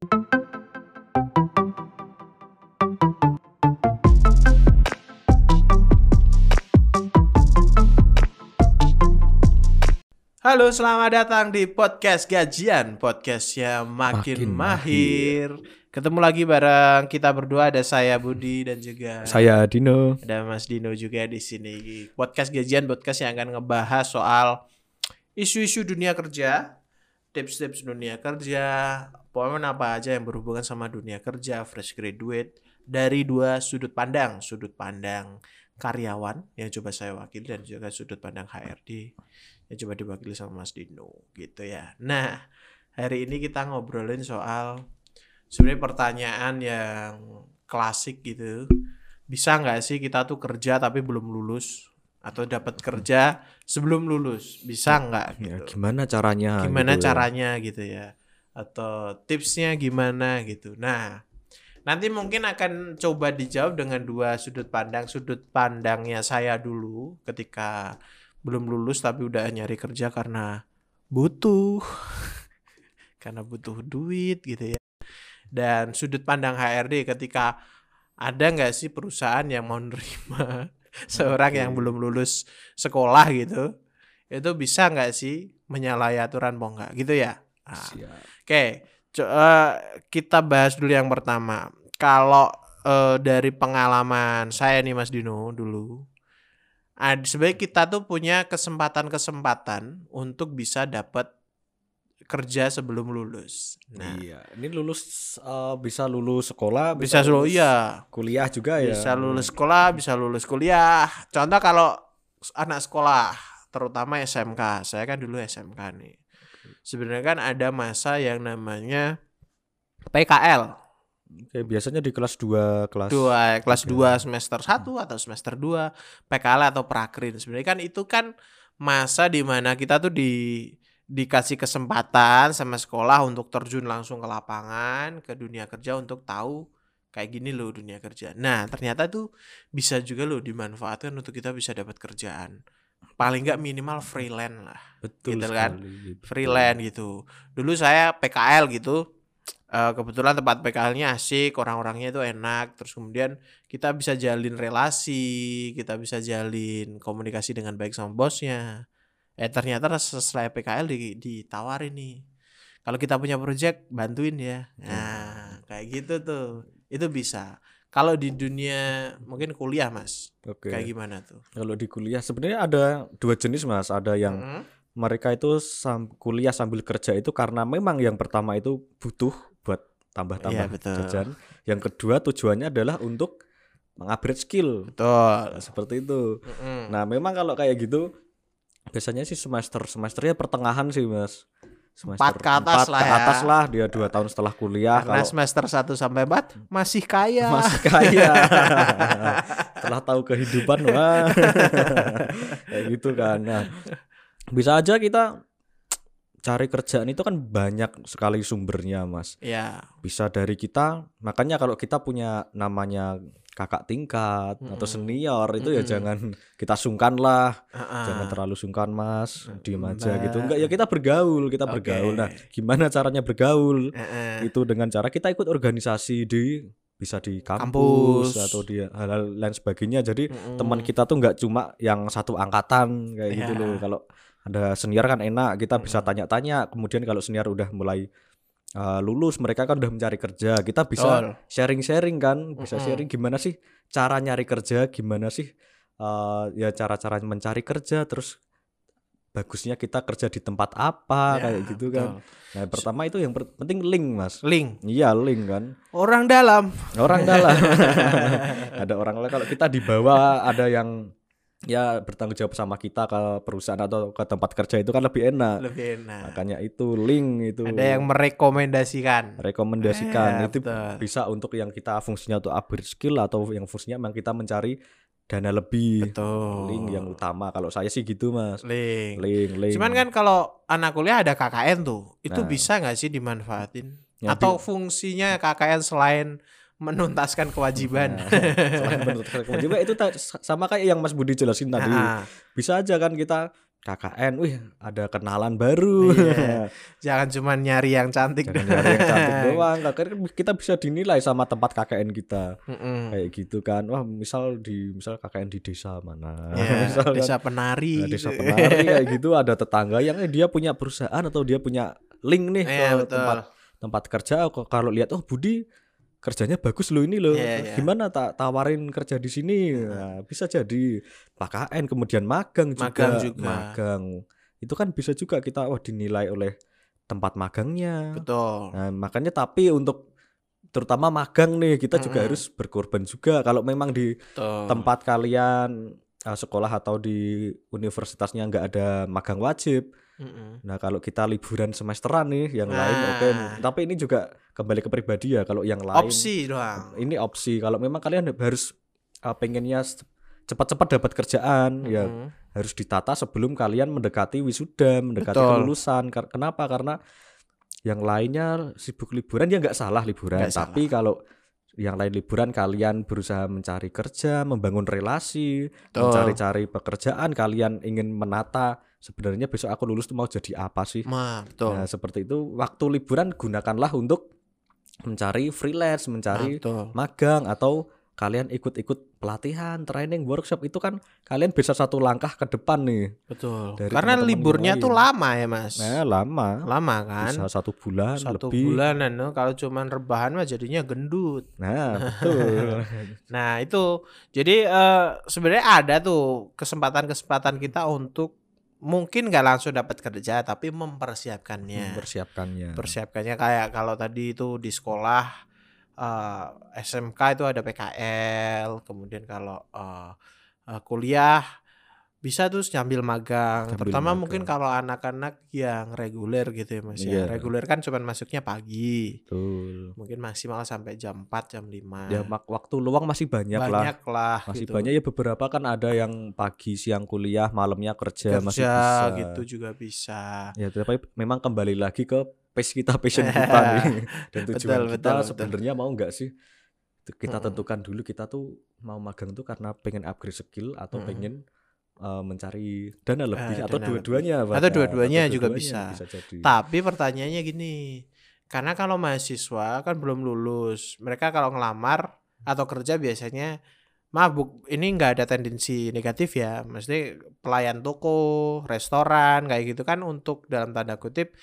Halo, selamat datang di podcast gajian, podcast yang makin, Makin mahir. Ketemu lagi bareng kita berdua ada saya Budi dan juga Saya Dino. ada Mas Dino juga di sini. Podcast gajian, podcast yang akan ngebahas soal isu-isu dunia kerja, tips-tips dunia kerja, pokoknya apa aja yang berhubungan sama dunia kerja, fresh graduate dari dua sudut pandang, sudut pandang karyawan yang coba saya wakili dan juga sudut pandang HRD yang coba diwakili sama Mas Dino gitu ya. Nah, hari ini kita ngobrolin soal sebenarnya pertanyaan yang klasik gitu. Bisa nggak sih kita tuh kerja tapi belum lulus atau dapat kerja sebelum lulus? Bisa nggak Ya, gitu? gimana caranya? gimana gitu. caranya gitu ya atau tipsnya gimana gitu nah nanti mungkin akan coba dijawab dengan dua sudut pandang sudut pandangnya saya dulu ketika belum lulus tapi udah nyari kerja karena butuh karena butuh duit gitu ya dan sudut pandang HRD ketika ada nggak sih perusahaan yang mau nerima seorang yang Oke. belum lulus sekolah gitu itu bisa nggak sih menyalahi aturan mau nggak gitu ya Nah. Oke, co- eh, kita bahas dulu yang pertama. Kalau eh, dari pengalaman saya nih Mas Dino dulu, ad, sebenarnya kita tuh punya kesempatan-kesempatan untuk bisa dapat kerja sebelum lulus. Nah, Iya, ini lulus eh, bisa lulus sekolah, bisa solo lulus iya, kuliah juga ya. bisa lulus sekolah, bisa lulus kuliah. Contoh kalau anak sekolah, terutama SMK, saya kan dulu SMK nih. Sebenarnya kan ada masa yang namanya PKL. Oke, biasanya di kelas 2, kelas dua kelas tiga. 2 semester 1 atau semester 2 PKL atau prakrin sebenarnya kan itu kan masa di mana kita tuh di dikasih kesempatan sama sekolah untuk terjun langsung ke lapangan ke dunia kerja untuk tahu kayak gini loh dunia kerja. Nah ternyata tuh bisa juga loh dimanfaatkan untuk kita bisa dapat kerjaan. Paling nggak minimal freelance lah Betul gitu kan. sekali, freelance gitu. Dulu saya PKL gitu. eh, kebetulan tempat PKL-nya asik, orang-orangnya itu enak. Terus kemudian kita bisa jalin relasi, kita bisa jalin komunikasi dengan baik sama bosnya. Eh ternyata setelah PKL di, ditawarin nih. Kalau kita punya project, bantuin ya. Nah, kayak gitu tuh. Itu bisa. Kalau di dunia mungkin kuliah, Mas. Oke. Kayak gimana tuh? Kalau di kuliah sebenarnya ada dua jenis Mas, ada yang Mm-mm. mereka itu sam- kuliah sambil kerja itu karena memang yang pertama itu butuh buat tambah-tambah Iya, betul. jajan. Yang kedua tujuannya adalah untuk mengupgrade skill. Betul. Seperti itu. Mm-mm. Nah, memang kalau kayak gitu biasanya sih semester semesternya pertengahan sih, Mas. Semester Empat ke atas empat lah ke ya. atas lah dia dua tahun setelah kuliah Karena kalau semester 1 sampai 4 masih kaya. masih kaya. setelah tahu kehidupan wah. kayak gitu kan. Nah, bisa aja kita cari kerjaan itu kan banyak sekali sumbernya, Mas. ya, Bisa dari kita, makanya kalau kita punya namanya kakak tingkat atau Mm-mm. senior itu ya Mm-mm. jangan kita sungkan lah. heeh. jangan terlalu sungkan mas diem aja gitu enggak ya kita bergaul kita Oke. bergaul nah gimana caranya bergaul Heeh. itu dengan cara kita ikut organisasi di bisa di kampus, Kampus. atau di hal-hal lain sebagainya jadi Mm-mm. teman kita tuh nggak cuma yang satu angkatan kayak gitu Ya. loh kalau ada senior kan enak kita bisa Mm-mm. tanya-tanya kemudian kalau senior udah mulai uh, lulus mereka kan udah mencari kerja. Kita bisa sharing-sharing kan. Bisa Mm-mm. sharing gimana sih cara nyari kerja gimana sih eh, ya cara-cara mencari kerja terus bagusnya kita kerja di tempat apa Ya, kayak gitu kan. betul. nah pertama itu yang penting link mas. Link. Iya link kan. Orang dalam. orang dalam. Ada orang lain kalau kita di bawah ada yang ya bertanggung jawab sama kita ke perusahaan atau ke tempat kerja itu kan lebih enak Lebih enak. makanya itu link itu Ada yang merekomendasikan. rekomendasikan Eh, itu betul. bisa untuk yang kita fungsinya untuk upgrade skill atau yang fungsinya memang kita mencari dana lebih Betul. link yang utama kalau saya sih gitu mas Link. link link Cuman kan kalau anak kuliah ada KKN tuh, itu Nah. bisa nggak sih dimanfaatin? Ya, Atau bi- fungsinya KKN selain menuntaskan kewajiban? Nah, menurut kewajiban itu sama kayak yang Mas Budi jelasin tadi Ah, bisa aja kan kita KKN, wih ada kenalan baru. Iya. Jangan cuma nyari yang cantik Jangan doang. nyari yang cantik doang. KKN kan kita bisa dinilai sama tempat KKN kita. Mm-mm. Kayak gitu kan. Wah, misal di misal KKN di desa mana. Ya, misal kan, desa penari. nah, desa penari kayak gitu ada tetangga yang eh, dia punya perusahaan atau dia punya link nih Iya, ke betul. tempat tempat kerja kalau lihat oh Budi kerjanya bagus loh ini loh Iya, iya. gimana tak tawarin kerja di sini Nah, bisa jadi PKN kemudian magang juga Magang juga. Magang. itu kan bisa juga kita wah dinilai oleh tempat magangnya Betul. nah makanya tapi untuk terutama magang nih kita juga Mm-mm. harus berkorban juga kalau memang di Betul. tempat kalian uh, sekolah atau di universitasnya nggak ada magang wajib. Mm-mm. Nah kalau kita liburan semesteran nih, yang lain Nah. oke. Tapi ini juga kembali ke pribadi ya. Kalau yang lain Opsi doang. ini opsi. Kalau memang kalian harus uh, pengennya cepat-cepat dapat kerjaan, ya Mm-mm. harus ditata sebelum kalian mendekati wisuda, mendekati Betul. kelulusan. Kenapa? Karena yang lainnya sibuk liburan ya nggak salah liburan. Nggak Tapi kalau yang lain liburan kalian berusaha mencari kerja, membangun relasi, mencari-cari pekerjaan, kalian ingin menata sebenarnya besok aku lulus tuh mau jadi apa sih? Ma, betul. Nah, seperti itu waktu liburan gunakanlah untuk mencari freelance, Ah, mencari betul. magang atau kalian ikut-ikut pelatihan, training, workshop itu kan kalian bisa satu langkah ke depan nih. Betul. dari Karena teman-teman yang liburnya tuh lama ya, Mas. Nah, lama. Lama kan? Bisa satu bulan Satu lebih. bulanan no? kalau cuman rebahan mah jadinya gendut. Nah, betul. Nah, itu. Jadi eh, sebenarnya ada tuh kesempatan-kesempatan kita untuk mungkin nggak langsung dapat kerja tapi mempersiapkannya. Mempersiapkannya. Persiapkannya kayak kalau tadi itu di sekolah eh, SMK itu ada PKL, kemudian kalau eh, eh, kuliah bisa tuh sambil magang. Sambil Terutama magang. mungkin kalau anak-anak yang reguler gitu ya Mas Iya. ya. Reguler kan cuman masuknya pagi. Betul. Mungkin maksimal sampai jam 4, jam 5. Ya waktu luang masih banyak, lah. banyak lah Masih gitu. banyak ya beberapa kan ada yang pagi, siang kuliah, malamnya kerja, kerja masih bisa. gitu juga bisa. Ya, tapi memang kembali lagi ke pace kita, passion kita nih. Dan tujuan Betul, kita sebenarnya mau nggak sih? Kita tentukan dulu kita tuh mau magang tuh karena pengen upgrade skill atau Mm-mm. pengen uh, mencari dana lebih Eh, atau dua-duanya Atau dua-duanya juga dua-duanya bisa. jadi. Tapi pertanyaannya gini, karena kalau mahasiswa kan belum lulus, mereka kalau ngelamar atau kerja biasanya mabuk. Ini nggak ada tendensi negatif ya, maksudnya pelayan toko, restoran kayak gitu kan untuk dalam tanda kutip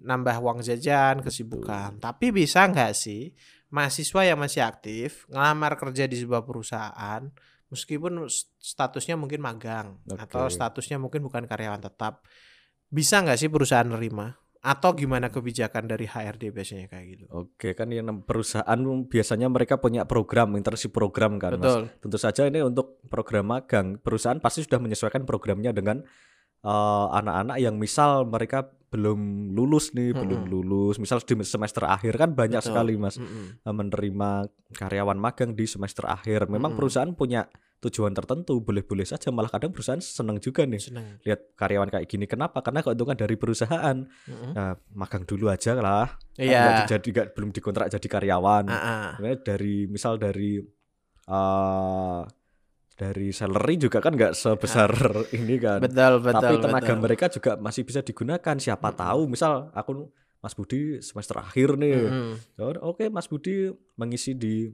nambah uang jajan, kesibukan. Tapi bisa nggak sih mahasiswa yang masih aktif ngelamar kerja di sebuah perusahaan meskipun statusnya mungkin magang atau Oke. statusnya mungkin bukan karyawan tetap bisa nggak sih perusahaan nerima atau gimana kebijakan dari HRD biasanya kayak gitu Oke kan yang perusahaan biasanya mereka punya program, internship program kan Mas. betul Tentu saja ini untuk program magang, perusahaan pasti sudah menyesuaikan programnya dengan eh, anak-anak yang misal mereka belum lulus nih, belum Mm-mm. lulus, misal di semester akhir kan banyak Betul. sekali Mas eh, menerima karyawan magang di semester akhir. Memang Mm-mm. perusahaan punya tujuan tertentu, boleh-boleh saja malah kadang perusahaan senang juga nih seneng lihat karyawan kayak gini. Kenapa? Karena keuntungan dari perusahaan. Mm-mm. Nah, magang dulu aja lah. Kan iya nggak dijadi nggak- belum dikontrak jadi karyawan. Sebenarnya dari misal dari eh dari salary juga kan nggak sebesar ini kan. betul betul Tapi tenaga betul. mereka juga masih bisa digunakan. Siapa Mm-mm. tahu misal aku Mas Budi semester akhir nih. Oh, Oke Mas Budi mengisi di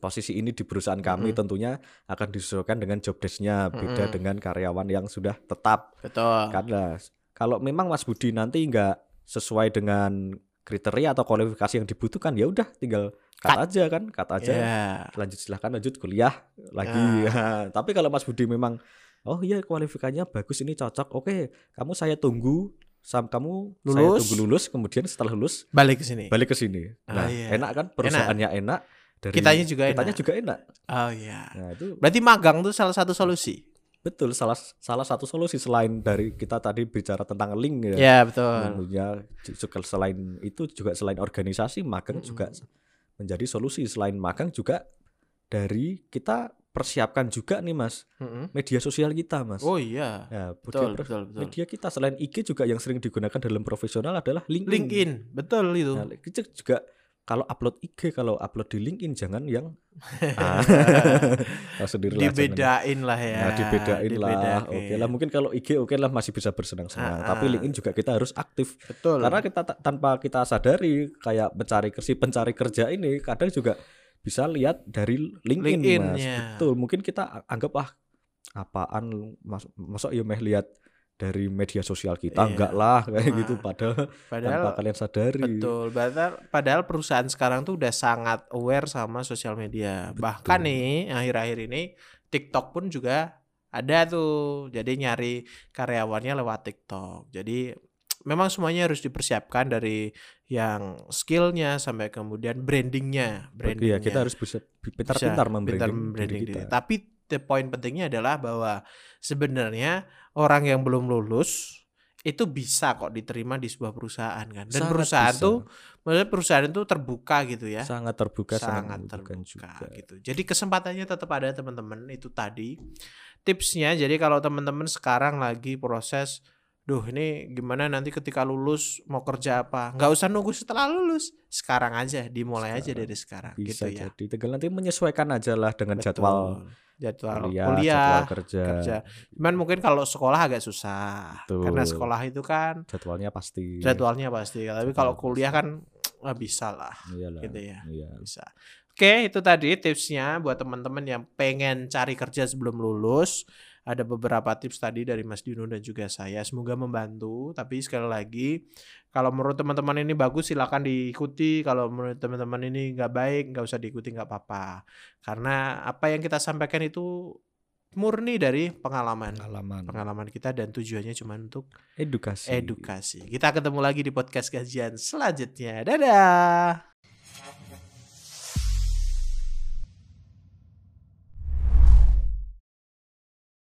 posisi ini di perusahaan kami Mm-mm. tentunya akan disesuaikan dengan job desk-nya beda Mm-mm. dengan karyawan yang sudah tetap betul karena kalau memang Mas Budi nanti nggak sesuai dengan kriteria atau kualifikasi yang dibutuhkan ya udah tinggal cut, Cut. aja kan cut aja Iya. lanjut silahkan lanjut kuliah lagi tapi kalau Mas Budi memang oh iya kualifikasinya bagus ini cocok oke kamu saya tunggu sam kamu saya Lulus. tunggu lulus kemudian setelah lulus balik ke sini balik ke sini Ah, nah iya. enak kan perusahaannya enak, dari Kitanya juga kitanya enak. juga enak oh iya nah itu berarti magang tuh salah satu solusi betul salah salah satu solusi selain dari kita tadi bicara tentang link ya ya betul Tentunya juga selain itu juga selain organisasi magang Mm-mm. juga menjadi solusi selain magang juga dari kita persiapkan juga nih mas Mm-mm. media sosial kita mas. oh iya Ya, betul betul betul media kita selain IG juga yang sering digunakan dalam profesional adalah LinkedIn. LinkedIn betul itu Nah, itu juga kalau upload IG kalau upload di LinkedIn jangan yang ah, tahu sendiri lah, jangan. Dibedain lah ya. Nah, dibedain lah. Dibedain. Oke lah, mungkin kalau IG oke lah masih bisa bersenang-senang. Ah, Tapi ah. LinkedIn juga kita harus aktif. Betul. Karena kita ta- tanpa kita sadari kayak mencari si pencari kerja ini kadang juga bisa lihat dari LinkedIn, Mas. LinkedIn-nya. Betul. Mungkin kita anggap ah apaan mas masuk ya meh lihat dari media sosial kita Iya. enggak lah kayak Nah, gitu padahal Padahal tanpa kalian sadari. Betul, padahal, padahal perusahaan sekarang tuh udah sangat aware sama sosial media. Bahkan nih akhir-akhir ini TikTok pun juga ada tuh. Jadi nyari karyawannya lewat TikTok. Jadi memang semuanya harus dipersiapkan dari yang skillnya sampai kemudian brandingnya. Iya, kita harus bisa pintar-pintar membranding membranding diri diri. kita. Tapi the point pentingnya adalah bahwa sebenarnya orang yang belum lulus itu bisa kok diterima di sebuah perusahaan kan. Dan Sangat perusahaan bisa. tuh maksudnya perusahaan itu terbuka gitu ya. sangat terbuka sangat terbuka juga. gitu. Jadi kesempatannya tetap ada teman-teman itu tadi. Tipsnya jadi kalau teman-teman sekarang lagi proses Duh ini gimana nanti ketika lulus mau kerja apa? Nggak usah nunggu setelah lulus. Sekarang aja, dimulai aja Sekarang. dari sekarang Bisa gitu ya. jadi tinggal nanti menyesuaikan aja lah dengan Betul. jadwal kuliah, kuliah, jadwal kerja. kerja. Cuman mungkin kalau sekolah agak susah Betul. karena sekolah itu kan Jadwalnya pasti. jadwalnya pasti. Tapi Jadwal kalau kuliah kan ah, bisa lah Iyalah, gitu ya. Iya. Bisa. Oke, itu tadi tipsnya buat teman-teman yang pengen cari kerja sebelum lulus. Ada beberapa tips tadi dari Mas Dino dan juga saya. Semoga membantu. Tapi sekali lagi, kalau menurut teman-teman ini bagus silakan diikuti. Kalau menurut teman-teman ini nggak baik, nggak usah diikuti nggak apa-apa. Karena apa yang kita sampaikan itu murni dari pengalaman. Pengalaman. Pengalaman kita dan tujuannya cuma untuk Edukasi. edukasi. Kita ketemu lagi di podcast kajian selanjutnya. Dadah.